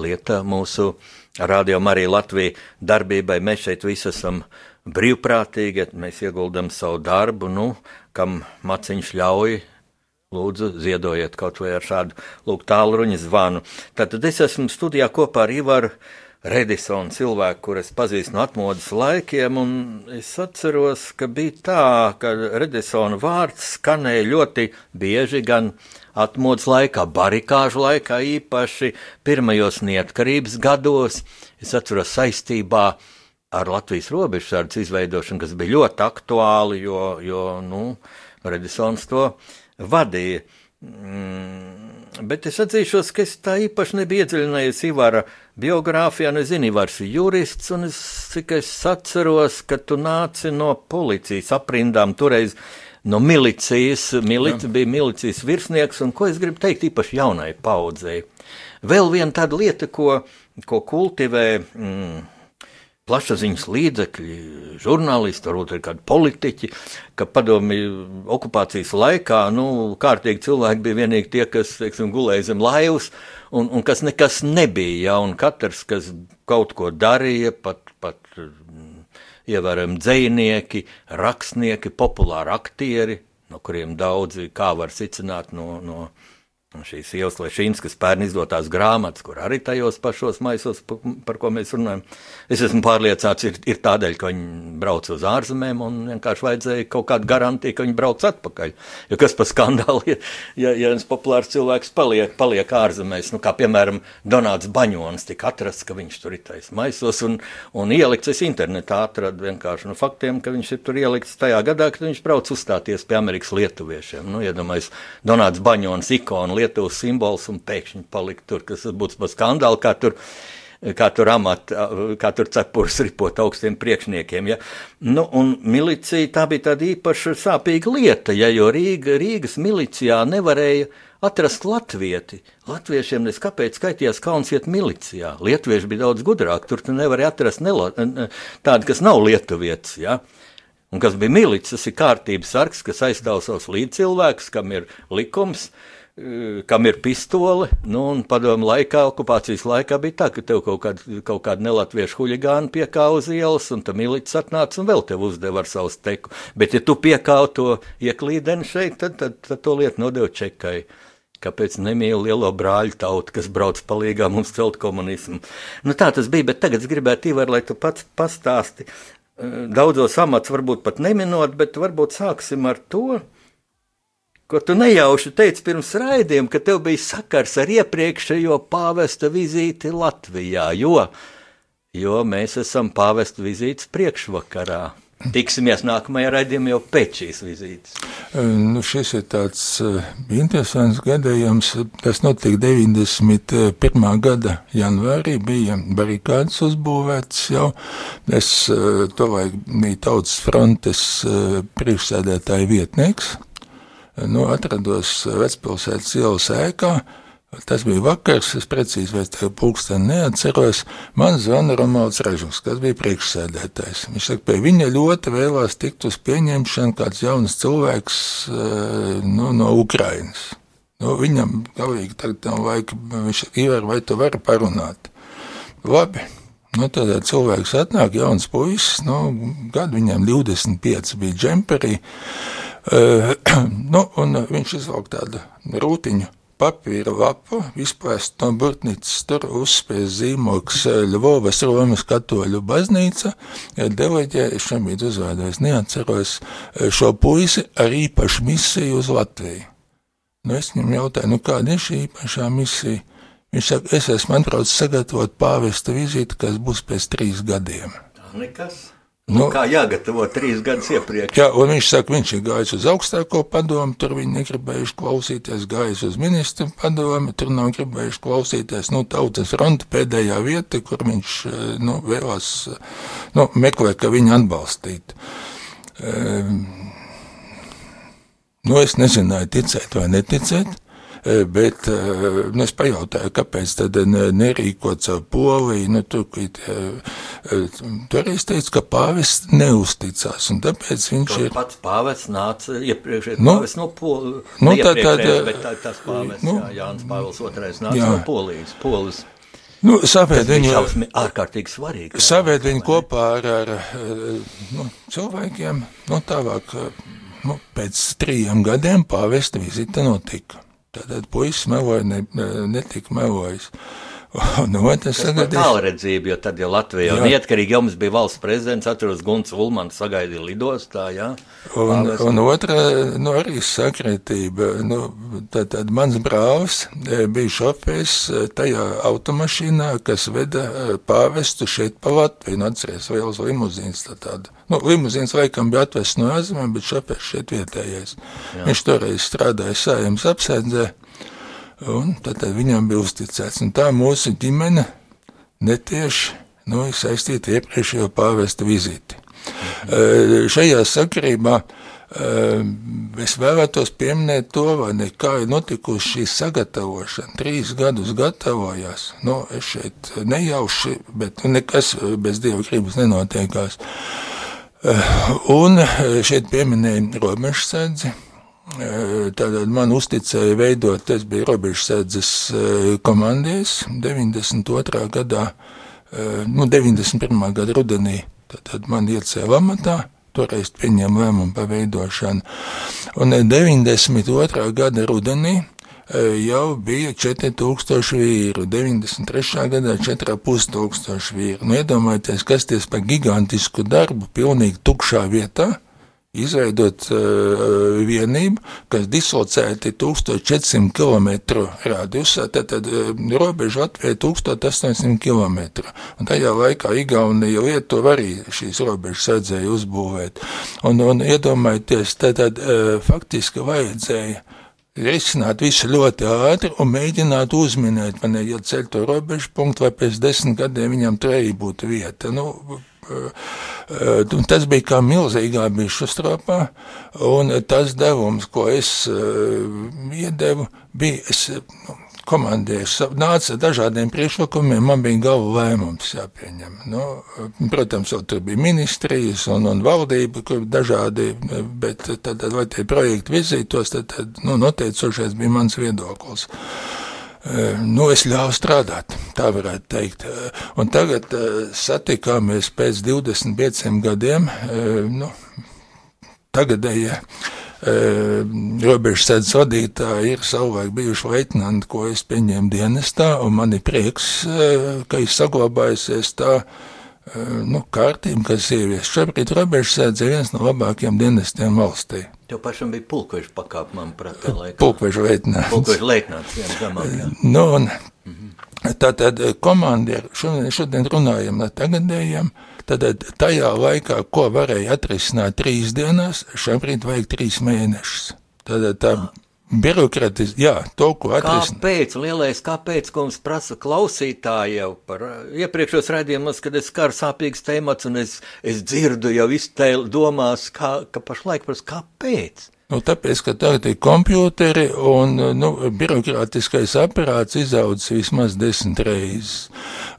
lieta mūsu rādījumam arī Latvijas darbībai. Mēs šeit visi esam brīvprātīgi, mēs ieguldam savu darbu, nu, kam maciņš ļauj. Lūdzu, ziedojiet kaut vai ar šādu tālruņa zvanu. Tātad es esmu studijā kopā ar Ivaru Redisonu, cilvēku, kurus pazīstu no atmodas laikiem, un es atceros, ka bija tā, ka Redisona vārds skanēja ļoti bieži gan atmodas laikā, barikāžu laikā, īpaši pirmajos neatkarības gados. Es atceros saistībā ar Latvijas robežsardze izveidošanu, kas bija ļoti aktuāli, jo, jo nu, Redisons to vadīja. Mm, bet es atzīšos, ka es tā īpaši nebiju iedziļinājies Ivara biogrāfijā. Nu, Ivars ir jurists, un es, cik es atceros, ka tu nāci no policijas aprindām toreiz. No milicijas, milici, bija milicijas virsnieks, un ko es gribu teikt īpaši jaunai paudzei. Vēl viena tāda lieta, ko, ko kultivē mm, plašsaziņas līdzekļi, žurnālisti, varbūt arī kādi politiķi, ka padomju okupācijas laikā nu, kārtīgi cilvēki bija vienīgi tie, kas teiksim, gulēja zem laivas, un, un kas nekas nebija. Ja, un katrs, kas kaut ko darīja, pat, pat mm, ievērojami dzinieki, rakstnieki, populāri aktieri, no kuriem daudzi kā var sicināt no. no šīs Ievas Lešīnskas pērn izdotās grāmatas, kur arī tajos pašos maisos, par ko mēs runājam. Es esmu pārliecināts, ir, ir tādēļ, ka viņi brauc uz ārzemēm un vienkārši vajadzēja kaut kādu garantiju, ka viņi brauc atpakaļ. Jo kas par skandālu ir, ja, ja viens populārs cilvēks paliek, paliek ārzemēs, nu kā piemēram Donāts Baņons tika atrasts, ka viņš tur ir tais maisos un, un ielikts, es internetā atradu vienkārši nu, faktiem, ka viņš ir tur ielikts tajā gadā, kad viņš brauc uzstāties pie Amerikas lietuviešiem. Nu, iedomājies, Donāts Baņons ikonu Lietuvas simbols un pēkšņi palikt tur, kas būtu pat skandāli, kā tur. Kā tur amata, kā tur cepures ripot augstiem priekšniekiem. Ja? Nu, un milicija tā bija tāda īpaša sāpīga lieta, ja, jo Rīga, Rīgas milicijā nevarēja atrast latvieti. Latviešiem nes kāpēc skaitījās kauns iet milicijā. Lietuvieši bija daudz gudrāki, tur tu nevari atrast nela, tādu, kas nav lietuvietis. Ja? Un kas bija milicis, tas ir kārtības sargs, kas aizstāv savus līdzcilvēkus, kam ir likums. Uh, kam ir pistole. Nu, padomu laikā, okupācijas laikā bija tā, ka tev kaut kāda, kaut kāda nelatviešu huligāna piekāva uz ielas, un tam milicis atnāca un vēl tev uzdeva ar savu steku. Bet, ja tu piekāvi to ieklīdeni šeit, tad, tad, tad to lietu nodeva čekai. Kāpēc nemīl lielo brāļu tautu, kas brauc palīgā mums celt komunismu? Nu, tā tas bija, bet tagad es gribētu, Ivar, lai tu pats pastāsti. Daudzos amats varbūt pat neminot, bet varbūt sāksim ar to, ko tu nejauši teici pirms raidījuma, ka tev bija sakars ar iepriekšējo pāvesta vizīti Latvijā, jo, jo mēs esam pāvesta vizītes priekšvakarā. Tiksimies nākamajā raidījumā jau pēc šīs vizītes. Nu, šis ir tāds uh, interesants gadījums. Tas notika 91. gada janvārī, bija barikādas uzbūvētas jau. Es uh, to vajag bija tautas frontes priekšsēdētāja vietnieks nu, atrados vecpilsētas ielas ēkā. Tas bija vakars, es precīzi vairs tādu pulksteni neatceros. Man zvana Romanis Režus, kas bija priekšsēdētājs. Viņš saka, pie viņa ļoti vēlās tikt uz pieņemšanu kāds jauns cilvēks eh, nu, no Ukrainas. Nu, viņam galīgi tagad nav vajag, viņš ir, vai tu vari parunāt. Labi. Nu, tad cilvēks atnāk, jauns puisis, nu, gadu viņam 25 bija džemperī. Uh, nu, un viņš izvelk tādu rūtiņu papīra lapu, izplēst no burtnīcas, tur uzspēs zīmoks Ļuvovas Romas katoļu baznīca, deleģē, es šobrīd uzvārdu, es neatceros šo puisi ar īpašu misiju uz Latviju. Nu, es viņam jautāju, nu kāda ir šī īpašā misija? Viņš saka, es esmu atbraucis sagatavot pāvesta vizīti, kas būs pēc trīs gadiem. Nekas. Nu, kā jāgatavo trīs gadus iepriekš? Jā, un viņš saka, viņš ir gājis uz augstāko padomu, tur viņi negribējuši klausīties, gājis uz ministru padomu, tur nav gribējuši klausīties. Nu, tautas fronte pēdējā vieta, kur viņš nu, vēlās nu, meklēt, ka viņu atbalstītu. Um, nu, es nezināju, ticēt vai neticēt. Eh, bet eh, nu, es pajautāju, kāpēc tad nerīkot savu poliju, nu, tur, eh, toreiz teica, ka pāvests neusticās, un tāpēc viņš ir. Pats pāvests nāca iepriekšējais nu, pāvests no Polijas, nu, tā, tā, tā, bet tā, tas pāvests, nu, jā, Jānis Pāvils II nāca jā. no Polijas, Polis. Nu, savēd viņu, ārkārtīgi svarīgi. Savēd viņu kopā ar, ar nu, cilvēkiem, nu, tālāk, nu, pēc trījiem gadiem pāvesta vizita notika. Tātad puisis meloja, ne, netika melojis. Un otrs sagadījums. Tālredzība, jo tad, ja Latvija jau neatkarīgi, jau mums bija valsts prezidents, atceros Gunts Ulmans sagaidīja lidostā, jā. Un, Pāvēs. un otra, nu, arī sakritība, nu, tad, tad mans brālis e, bija šofērs e, tajā automašīnā, kas veda e, pāvestu šeit pa Latviju, nu, atceries, liels limuzīns, tā tāda. Nu, limuzīns laikam bija atvests no ārzemēm, bet šofērs šeit vietējais. Jā. Viņš toreiz strādāja sājums apsēdzē. Un tad, viņam bija uzticēts. Un tā mūsu ģimene netieši nu, saistīta iepriekšējo pāvesta vizīti. Uh, šajā sakarībā uh, es vēlētos pieminēt to, ne, kā ir notikusi šī sagatavošana. Trīs gadus gatavojās. Nu, es šeit nejauši, bet nu, nekas bez dieva gribas nenotiekās. Un šeit pieminēja robežsardzi Tātad man uzticēja veidot, tas bija robežsardzes komandijas 92. gadā, nu 91. gada rudenī, tad man iecēla amatā, toreiz pieņēma lēmumu par veidošanu, un 92. gada rudenī jau bija 4000 vīru, 93. gadā 4500 vīru. Nu, iedomājieties, kas ties par gigantisku darbu pilnīgi tukšā vietā, izveidot uh, vienību, kas dislocēti 1400 km radiusā, tad, tad uh, robeža Latvija 1800 km. Un tajā laikā Igaunija Lietuva arī šīs robežas redzēja uzbūvēt. Un, un iedomājieties, tad, tad uh, faktiski vajadzēja risināt visu ļoti ātri un mēģināt uzminēt, vai ne, ja ceļ to robežu punktu, vai pēc desmit gadiem viņam tur arī būtu vieta. Nu, Tas bija kā milzīgā bišu stropā, un tas devums, ko es iedevu, bija, es nu, komandēju, nāca dažādiem priekšlikumiem, man bija galva lēmums jāpieņem. Nu, protams, jau tur bija ministrijas un, un valdība, kur dažādi, bet tad, tad lai tie projekti vizītos, tad, tad nu, noteicošais bija mans viedoklis. Eh, nu, es ļāvu strādāt, tā varētu teikt. Eh, un tagad eh, satikāmies pēc 25 gadiem, nu, tagadējie robežsēdz vadītāji ir savulaik bijuši leitnanti, ko es pieņēmu dienestā, un man ir prieks, ka ir saglabājusies tā, nu, kārtība, kas ievies. Šobrīd robežsēdz ir viens no labākajiem dienestiem valstī. Tev pašam bija pulkveža pakāpe, manuprāt, tā laikā. Pulkveža leitnants. Pulkveža leitnants, jā, zemāk, jā. Nu, un mm -hmm. tātad komandieri, šodien, šodien runājam ar tagadējiem, tad tajā laikā, ko varēja atrisināt trīs dienās, šobrīd vajag trīs mēnešus. Tad tā ah Birokrātis, jā, to, ko atrisināt. Kāpēc, lielais, kāpēc, ko mums prasa klausītāji jau par iepriekšos raidījumus, kad es skaru sāpīgs temats un es, es dzirdu jau iztēli domās, kā, ka pašlaik prasa, kāpēc? Nu, tāpēc, ka tagad ir kompjuteri un nu, birokrātiskais aparāts izaudzis vismaz desmit reizes.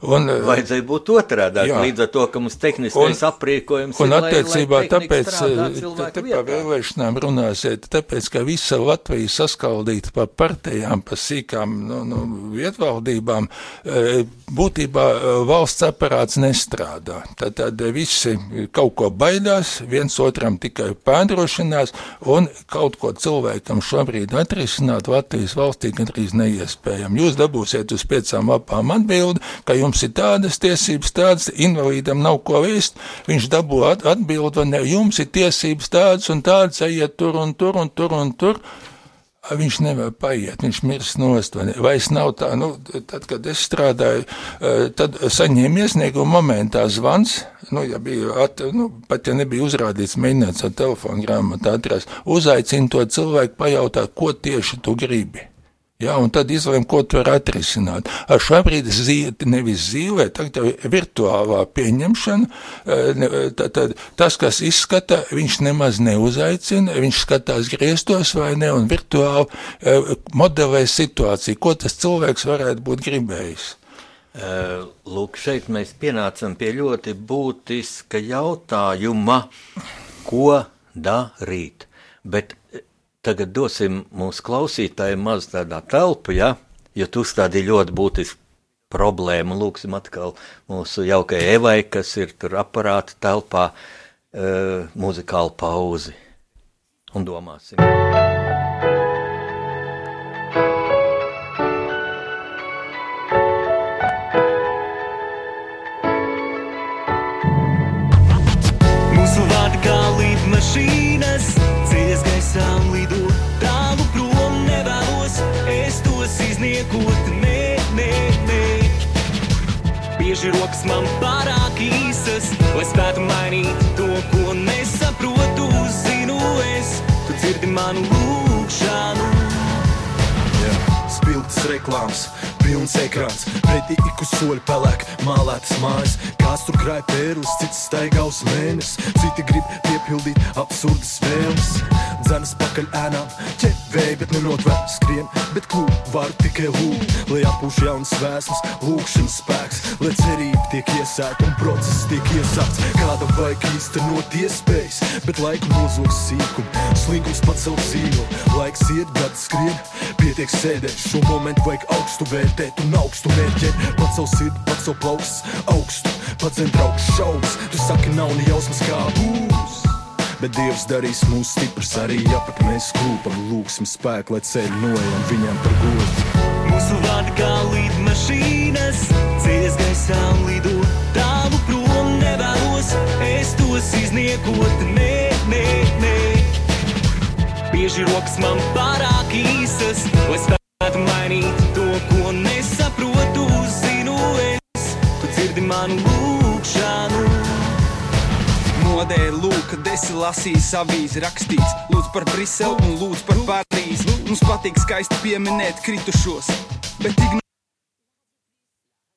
Un, eh, Vajadzēja būt otrādi, līdz ar to, ka mums tehniskais un, aprīkojums un ir. Un attiecībā lai, lai tāpēc, eh, te pa vēlēšanām runāsiet, tāpēc, ka visa Latvija saskaldīta pa partijām, pa sīkām nu, nu, vietvaldībām, eh, būtībā valsts aparāts nestrādā. Tad, tad visi kaut ko baidās, viens otram tikai pēdrošinās, un kaut ko cilvēkam šobrīd atrisināt Latvijas valstī gandrīz neiespējami. Jūs dabūsiet uz piecām lapām atbildi, ka jums ir tādas tiesības, tādas, invalīdam nav ko vēst, viņš dabū atbildi, vai ne, jums ir tiesības tādas un tādas, ejiet tur un tur un tur un tur. Viņš nevar paiet, viņš mirst nost, vai, vai es nav tā, nu, tad, kad es strādāju, tad saņēmu iesniegumu momentā zvans, nu, ja bija, at, nu, pat ja nebija uzrādīts, mēģināts ar telefonu grāmatu atrast, uzaicina to cilvēku pajautāt, ko tieši tu gribi. Ja, un tad izlēma, ko tu vari atrisināt. Ar šobrīd zīve, nevis zīvē, tagad ir virtuālā pieņemšana. Tad, tad, tas, kas izskata, viņš nemaz neuzaicina, viņš skatās griestos vai ne, un virtuāli modelē situāciju, ko tas cilvēks varētu būt gribējis. Lūk, šeit mēs pienācam pie ļoti būtiska jautājuma, ko darīt. Bet Tagad dosim mūsu klausītājiem maz tādā telpu, ja, jo tu uzstādīji ļoti būtisku problēmu. Lūksim atkal mūsu jaukajai Evai, kas ir tur aparāta telpā, uh, muzikālu pauzi un domāsim. Bieži rokas man pārāk īsas, lai spētu mainīt to, ko nesaprotu. Zinu, es, tu dzirdi manu lūgšanu. Yeah. Spilgtas reklāmas, pilns ekrāns, pretī iku soļu pelēk, mālētas mājas. Kāds tur krāj pērus, cits staigā uz mēnesi, citi grib piepildīt absurdas vēlmes. Dzenas pakaļ ēnām, ķevēja, bet nenotver skrien, bet klūp var tikai lūgt, lai atpūš jaunas vēsmas, lūkšanas spēks, lai cerība tiek iesēta un process tiek iesākts. Kāda vajag īstenot iespējas, bet laiku nozogs sīkumu, slinkums savu dzīvo, laiks iet, gadi skrien, pietiek sēdēt, šo momentu vajag augstu vērtēt un augstu mērķēt, savu sirdi, pats savu plauks, augstu, pats zem draugs šaubas, tu saki nav ne jausmas kā būs. Bet Dievs darīs mūs stiprus arī, ja pat mēs klūpam, lūgsim spēku, lai ceļu nojam viņam par godu. Mūsu vārdi kā līdmašīnas, ceļas gaisām lido tālu prom nevēlos, es tos izniekot, nē, nē, nē. Bieži rokas man pārāk īsas, lai spētu mainīt to, ko nesaprotu, zinu es, tu dzirdi manu lūgšanu modē ir lūk, kad esi lasījis avīzi rakstīts. Lūdz par Briselu un lūdz par Parīzi. Mums patīk skaisti pieminēt kritušos, bet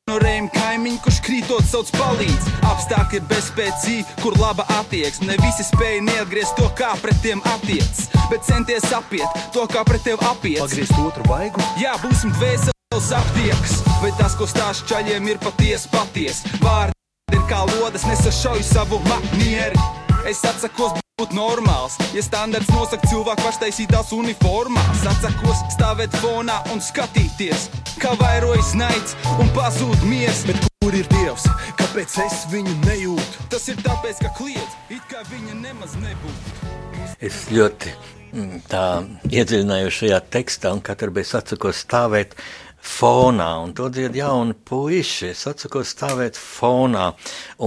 ignorējam kaimiņu, kurš krītot sauc palīdz. Apstākļi ir bezspēcīgi, kur laba attieksme. Ne visi spēja neatgriezt to, kā pret tiem attiec, bet centies apiet to, kā pret tevi apiet. Pagriezt otru vaigu? Jā, būsim dvēseles aptieks, vai tas, ko stāst čaļiem, ir patiesi patiesi. Vārdi ir kā lodes, nesašauju savu manieri. Es atsakos būt normāls, ja standarts nosaka cilvēku paštaisītās uniformās. Atsakos stāvēt fonā un skatīties, kā vairojas naids un pazūd miers. Bet kur ir Dievs? Kāpēc es viņu nejūtu? Tas ir tāpēc, ka kliedz, it kā viņa nemaz nebūtu. Es ļoti mm, tā iedziļinājos šajā tekstā, un katru reizi atsakos stāvēt fonā, un to dzied jauni puiši. Es atsakos stāvēt fonā.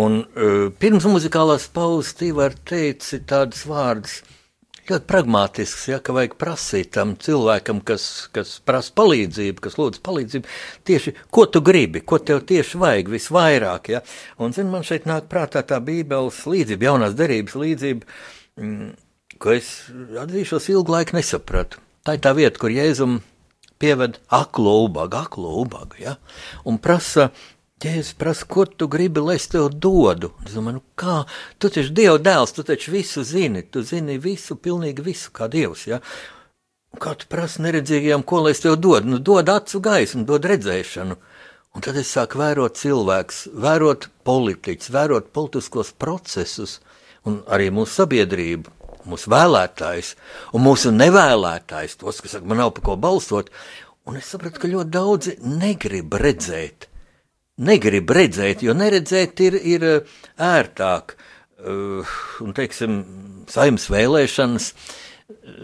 Un uh, pirms muzikālās pauzes Tīvar teica tādus vārdus. Ļoti pragmātisks, ja, ka vajag prasīt tam cilvēkam, kas, kas prasa palīdzību, kas lūdz palīdzību, tieši ko tu gribi, ko tev tieši vajag visvairāk. Ja. Un, zin, man šeit nāk prātā tā Bībeles līdzība, jaunās derības līdzība, mm, ko es atzīšos ilgu laiku nesapratu. Tā ir tā vieta, kur Jēzum pieved aklo ubagu, aklo ubagu, ja? un prasa, Jēzus prasa, ko tu gribi, lai es tev dodu. Es domāju, nu kā, tu taču Dieva dēls, tu taču visu zini, tu zini visu, pilnīgi visu, kā Dievs, ja? Kā tu prasa neredzīgajam, ko lai es tev dodu? Nu, dod acu gaismu, dod redzēšanu. Un tad es sāku vērot cilvēkus, vērot politiķus, vērot politiskos procesus un arī mūsu sabiedrību mūsu vēlētājs un mūsu nevēlētājs, tos, kas saka, man nav pa ko balsot. Un es sapratu, ka ļoti daudzi negrib redzēt. Negrib redzēt, jo neredzēt ir, ir uh, ērtāk. Uh, un, teiksim, saimnes vēlēšanas.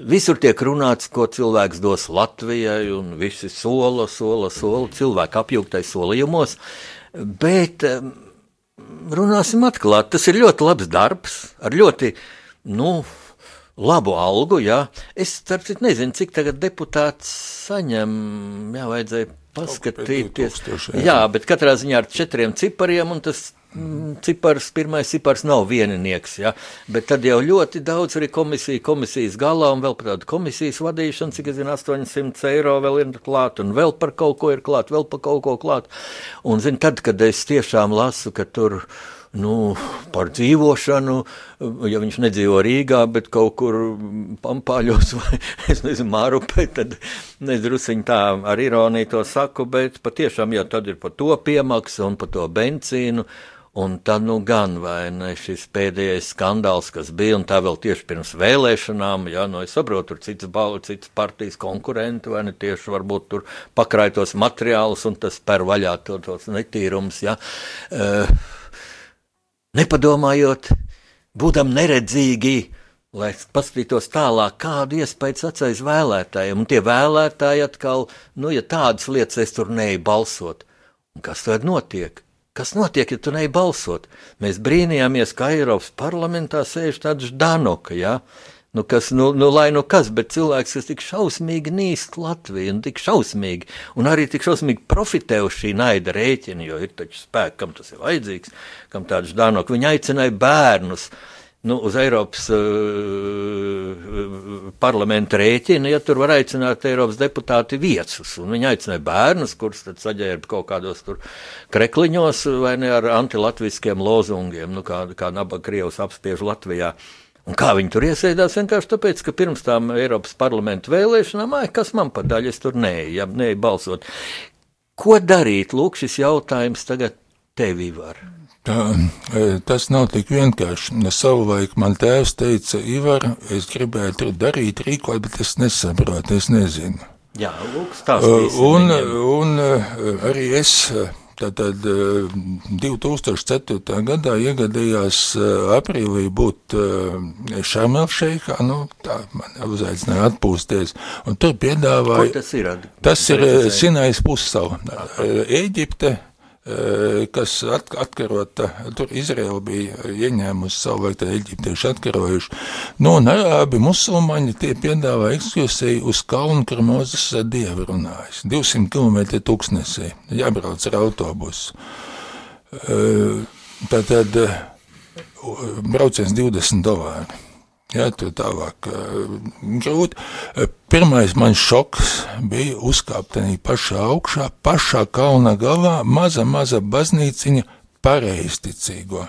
Visur tiek runāts, ko cilvēks dos Latvijai, un visi sola, sola, sola, cilvēku apjūgtais solījumos. Bet runāsim atklāti, tas ir ļoti labs darbs, ar ļoti, nu, labu algu. Jā. Es starp citu nezinu, cik tagad deputāts saņem. Jā, vajadzēja paskatīties. 2000, jā. jā, bet katrā ziņā ar četriem cipariem, un tas mm, cipars, pirmais cipars nav vieninieks. Ja? Bet tad jau ļoti daudz arī komisija, komisijas galā un vēl par tādu komisijas vadīšanu, cik es zinu, 800 eiro vēl ir klāt, un vēl par kaut ko ir klāt, vēl par kaut ko klāt. Un zinu, tad, kad es tiešām lasu, ka tur nu, par dzīvošanu, ja viņš nedzīvo Rīgā, bet kaut kur pampāļos vai, es nezinu, Mārupē, tad nedrusiņ tā ar ironiju to saku, bet patiešām, ja tad ir par to piemaksa un par to bencīnu, un tad nu gan, vai ne, šis pēdējais skandāls, kas bija, un tā vēl tieši pirms vēlēšanām, jā, nu es saprotu, tur citas balvu, citas partijas konkurenti, vai ne, tieši varbūt tur pakraitos materiālus, un tas per vaļā to, tos netīrums, jā. Uh, nepadomājot, būdam neredzīgi, lai paskatītos tālāk, kādu iespēju atceļ vēlētājiem. Un tie vēlētāji atkal, nu, ja tādas lietas es tur neju balsot, un kas tad notiek? Kas notiek, ja tu neej balsot? Mēs brīnījāmies, ka Eiropas parlamentā sēž tāds Danoka, ja? Nu, kas, nu, nu, lai nu kas, bet cilvēks, kas tik šausmīgi nīst Latviju, un tik šausmīgi, un arī tik šausmīgi profitē uz šī naida rēķina, jo ir taču spēks, kam tas ir vajadzīgs, kam tāds Danoka. Viņi aicināja bērnus nu, uz Eiropas uh, parlamenta rēķina, ja tur var aicināt Eiropas deputāti viecus. Un viņi aicināja bērnus, kurus saģērba kaut kādos krekliņos vai ne ar antilatviskiem lozungiem, nu, kā, kā nabaga Krievs apspiež Latvijā. Un kā viņi tur iesēdās? Vienkārši tāpēc, ka pirms tam Eiropas parlamenta vēlēšanām, ai, kas man par daļu, es tur neju, ja neju balsot. Ko darīt? Lūk, šis jautājums tagad tevi var. Tā, e, tas nav tik vienkārši. Savulaik man tēvs teica, Ivar, es gribēju tur darīt, rīkot, bet es nesaprotu, es nezinu. Jā, lūk, stāstīsim Un, viņiem. un uh, arī es tātad uh, 2004. gadā iegadījās uh, aprīlī būt Šamelšeikā, nu tā man uzaicināja atpūsties, un tur piedāvāja, tas ir? Tas ir precizēji? Sinais pussala, Ēģipte, kas at, atkarota, tur Izraela bija ieņēmusi savu, vai tad eģiptieši atkarojuši. Nu, un arābi musulmaņi tie piedāvā ekskursiju uz kalnu, kur Mozes ar Dievu runājas. 200 km tūkstnesī, jābrauc ar autobusu. Uh, Tātad brauciens 20 dolāri. Jā, tur tālāk uh, grūti. Uh, Pirmais man šoks bija uzkāpt arī pašā augšā, pašā kalna galā, maza, maza baznīciņa pareizticīgo.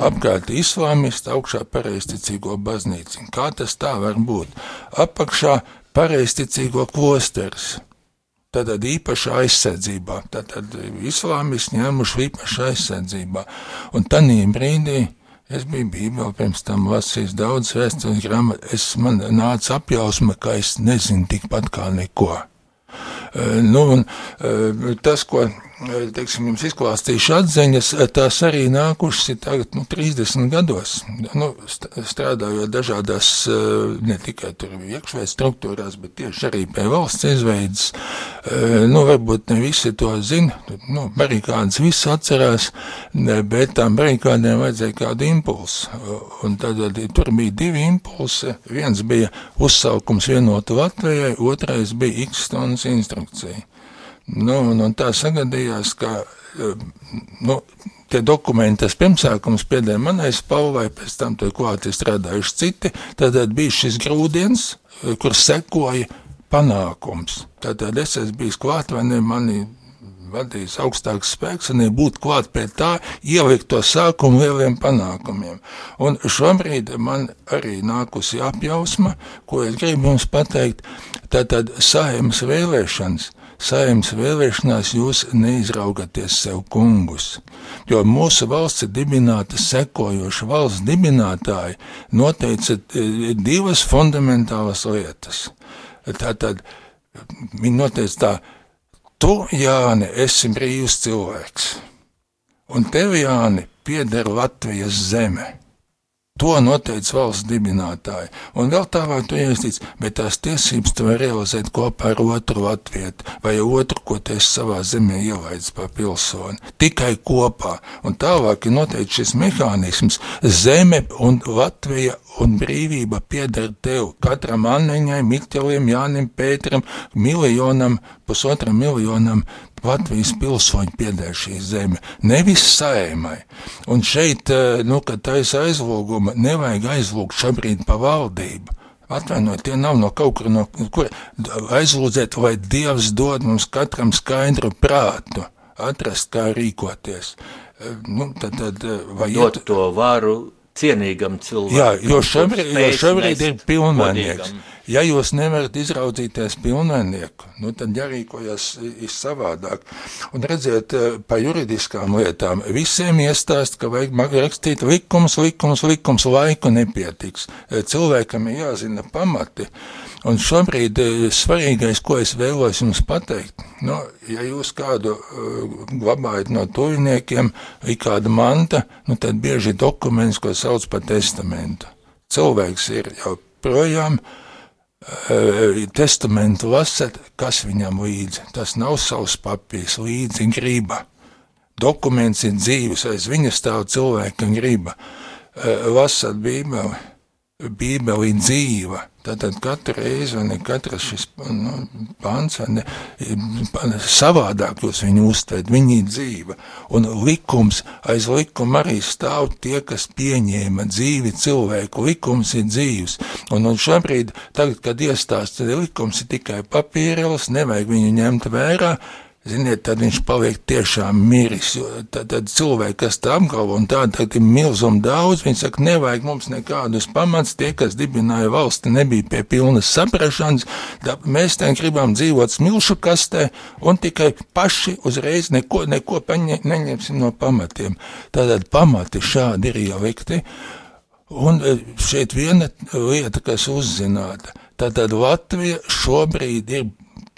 Apkārt islāmisti, augšā pareizticīgo baznīciņu. Kā tas tā var būt? Apakšā pareizticīgo klosteris. Tātad īpašā aizsardzībā. Tātad islāmisti ņēmuši īpašā aizsardzībā. Un tanī brīdī es biju bībeli pirms tam lasījis daudz vēstures grāmatu. Es man nāca apjausma, ka es nezinu tikpat kā neko. Eh, Nu, un, eh, tas, ko teiksim, jums izklāstīšu atziņas, tās arī nākušas tagad, nu, 30 gados. Nu, st- strādājot dažādās, eh, ne tikai tur iekšvēs struktūrās, bet tieši arī pie valsts izveidas. Eh, Nu, varbūt ne visi to zina, nu, barikādas visi atcerās, bet tām barikādēm vajadzēja kādu impulsu. Un tad tur bija divi impulsi. Viens bija uzsaukums vienota Latvijai, otrais bija X stundas instrukcija. Nu, un tā sagadījās, ka eh, nu, tie dokumenti, tas pirmsākums pieder manai spalvai, pēc tam tur klāt ir strādājuši citi, tad tad bija šis grūdienis, eh, kur sekoja panākums. Tātad es esmu bijis klāt, vai ne, mani vadījis augstāks spēks, un būt klāt pie tā, ielikt to sākumu lieliem panākumiem. Un šobrīd man arī nākusi apjausma, ko es gribu jums pateikt, tātad saimas vēlēšanas. Saimnes vēlēšanās jūs neizraugaties sev kungus, jo mūsu valsts ir dibināta sekojoša valsts dibinātāji noteica eh, divas fundamentālas lietas. Tātad viņi noteica tā, tu, Jāni, esi brīvs cilvēks, un tev, Jāni, pieder Latvijas zeme. To noteica valsts dibinātāji. Un vēl tālāk tu iestīts, bet tās tiesības tu vari realizēt kopā ar otru latvietu vai otru, ko tu esi savā zemē ielaidis par pilsoni. Tikai kopā. Un tālāk ir noteikti šis mehānisms - zeme un Latvija un brīvība pieder tev. Katram Anniņai, Mikķelim, Jānim, Pēteram, miljonam, pusotram miljonam Latvijas pilsoņu pieder šī zeme, nevis saimai. Un šeit, eh, nu, kad taisa aizlūguma, nevajag aizlūgt šobrīd pa valdību. Atvainojiet, tie nav no kaut kur, no kur aizlūdzēt, lai Dievs dod mums katram skaidru prātu, atrast, kā rīkoties. Eh, Nu, tad, tad, eh, vai iet- to varu cienīgam cilvēkam. Jā, jo šobrīd, jo šobrīd ir pilnvērnieks. Ja jūs nevarat izraudzīties pilnvērnieku, nu tad jārīkojas savādāk. Un redziet, eh, pa juridiskām lietām visiem iestāst, ka vajag rakstīt likums, likums, likums, laiku nepietiks. Eh, Cilvēkam ir jāzina pamati. Un šobrīd eh, svarīgais, ko es vēlos jums pateikt, nu, ja jūs kādu uh, glabājat no tuviniekiem, ir kāda manta, nu, tad bieži dokuments, ko sauc par testamentu. Cilvēks ir jau projām, uh, testamentu lasat, kas viņam līdzi. Tas nav savs papīrs, līdzi griba. Dokuments ir dzīves, aiz viņa stāv cilvēka griba. Uh, lasat bībeli, bībeli dzīva. Tātad katru reizi, vai ne katrs šis nu, vai ne, savādāk jūs viņu uztverat, viņi ir dzīva. Un likums, aiz likuma arī stāv tie, kas pieņēma dzīvi cilvēku. Likums ir dzīvs. Un, un šobrīd, tagad, kad iestāsts, tad likums ir tikai papīrēlis, nevajag viņu ņemt vērā. Ziniet, tad viņš paliek tiešām miris. Tad, tad cilvēki, kas tā apgalvo, un tādu tagad ir milzīgi daudz, viņi saka, nevajag mums nekādus pamats. Tie, kas dibināja valsti, nebija pie pilnas saprašanas. Tā, mēs te gribam dzīvot smilšu kastē un tikai paši uzreiz neko, neko paņē, neņemsim no pamatiem. Tātad pamati šādi ir ielikti. Un e, šeit viena lieta, kas uzzināta, tātad Latvija šobrīd ir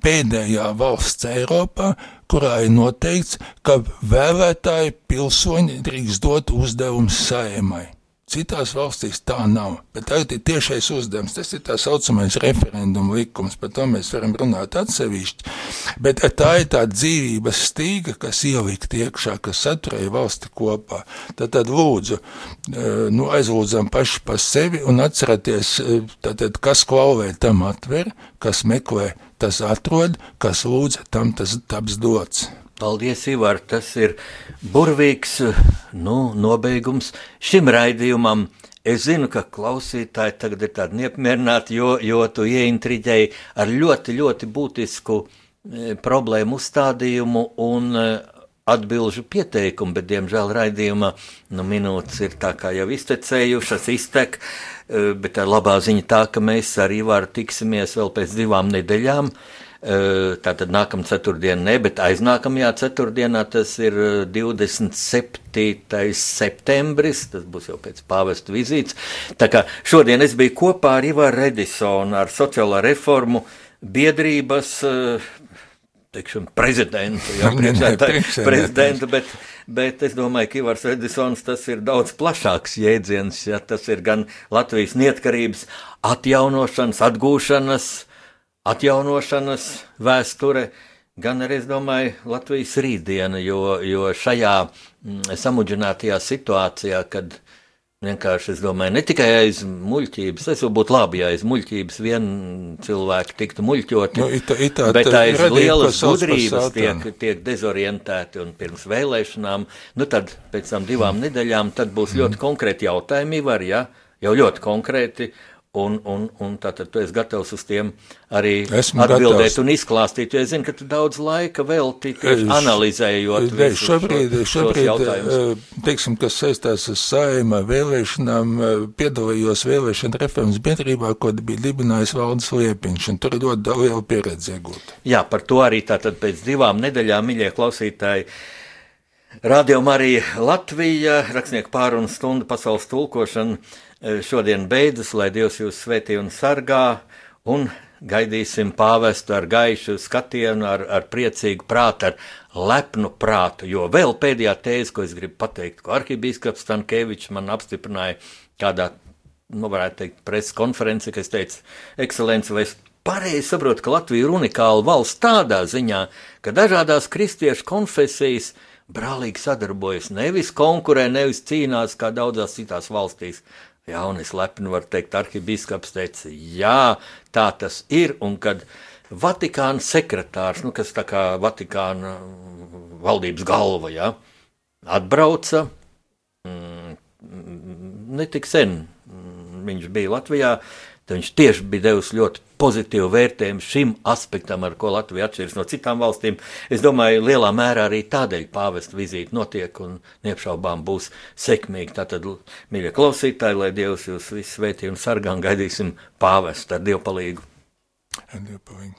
pēdējā valsts Eiropā, kurā ir noteikts, ka vēlētāji pilsoņi drīkst dot uzdevumus saimai. Citās valstīs tā nav, bet tagad ir tiešais uzdevums. Tas ir tā saucamais referenduma likums, par to mēs varam runāt atsevišķi. Bet tā ir tā dzīvības stīga, kas ielikt iekšā, kas saturēja valsti kopā. Tad, tad lūdzu, eh, nu, aizlūdzam paši par sevi un atcerieties, tātad, kas klauvē, tam atver, kas meklē, tas atrod, kas lūdz, tam tas taps dots. Paldies, Ivar. Tas ir burvīgs nu, nobeigums šim raidījumam. Es zinu, ka klausītāji tagad ir tādi neapmierināti, jo, jo tu ieintriģēji ar ļoti, ļoti būtisku e, problēmu uzstādījumu un e, atbilžu pieteikumu, bet, diemžēl, raidījumā nu, minūtes ir tā kā jau iztecējušas, iztek, e, bet tā labā ziņa tā, ka mēs ar Ivaru tiksimies vēl pēc divām nedēļām. Eh, Tātad nākamā ceturtdiena, ne, bet aiznākamajā ceturtdienā tas ir eh, 27. septembris, tas būs jau pēc pāvesta vizītes. Tā kā šodien es biju kopā ar Ivaru Redisonu, ar sociālā reformu biedrības teiksim, prezidentu, jau priekšsēdētāju prezidentu, bet, bet es domāju, ka Ivars Edisons tas ir daudz plašāks jēdziens, ja tas ir gan Latvijas neatkarības atjaunošanas, atgūšanas, atjaunošanas vēsture, gan arī, es domāju, Latvijas rītdiena, jo, jo šajā mm, samudžinātajā situācijā, kad vienkārši, es domāju, ne tikai aiz muļķības, tas jau būtu labi, ja aiz muļķības vien cilvēki tiktu muļķoti, Nu, it it tā- bet aiz lielas gudrības tiek, tiek dezorientēti un pirms vēlēšanām, nu tad pēc tam divām nedēļām tad būs ļoti konkrēti jautājumi, var, ja, jau ļoti konkrēti, un, un, un tātad tu esi gatavs uz tiem arī Esmu atbildēt gatavs. un izklāstīt, es zinu, ka tu daudz laika velti analizējot Ne, visus šobrīd, šo- šos šobrīd jautājumus. eh, teiksim, kas saistās ar saima vēlēšanām, eh, piedalījos vēlēšana reformas biedrībā, ko bija dibinājis Valdis Liepiņš, un tur ir ļoti daudz liela pieredze iegūta. Jā, par to arī tātad pēc divām nedēļām, mīļie klausītāji, Radio Marija Latvija, rakstnieku pārunu stundu pasaules tulkošana eh, šodien beidzas, lai Dievs jūs svētī un sargā, un gaidīsim pāvestu ar gaišu skatienu, ar, ar priecīgu prātu, ar lepnu prātu, jo vēl pēdējā tēze, ko es gribu pateikt, ko arhibīskaps Stankēvičs man apstiprināja kādā, nu, varētu teikt, preses konferenci, kas teica, ekscelence, vai es pareizi saprotu, ka Latvija ir unikāla valsts tādā ziņā, ka dažādās kristiešu konfesijas brālīgi sadarbojas, nevis konkurē, nevis cīnās kā daudzās citās valstīs. Jā, un es lepni varu teikt, arhibīskaps teica, jā, tā tas ir, un kad Vatikāna sekretārs, nu, kas tā kā Vatikāna valdības galva, jā, atbrauca, mm, netik sen mm, viņš bija Latvijā, tad viņš tieši bija devis ļoti pozitīvu vērtējumu šim aspektam, ar ko Latvija atšķiras no citām valstīm. Es domāju, lielā mērā arī tādēļ pāvesta vizīte notiek un neapšaubām būs sekmīga. Tātad, mīļie klausītāji, lai Dievs jūs visus svētī un sargā un gaidīsim pāvestu ar dievpalīgu. Ar dievpalīgu.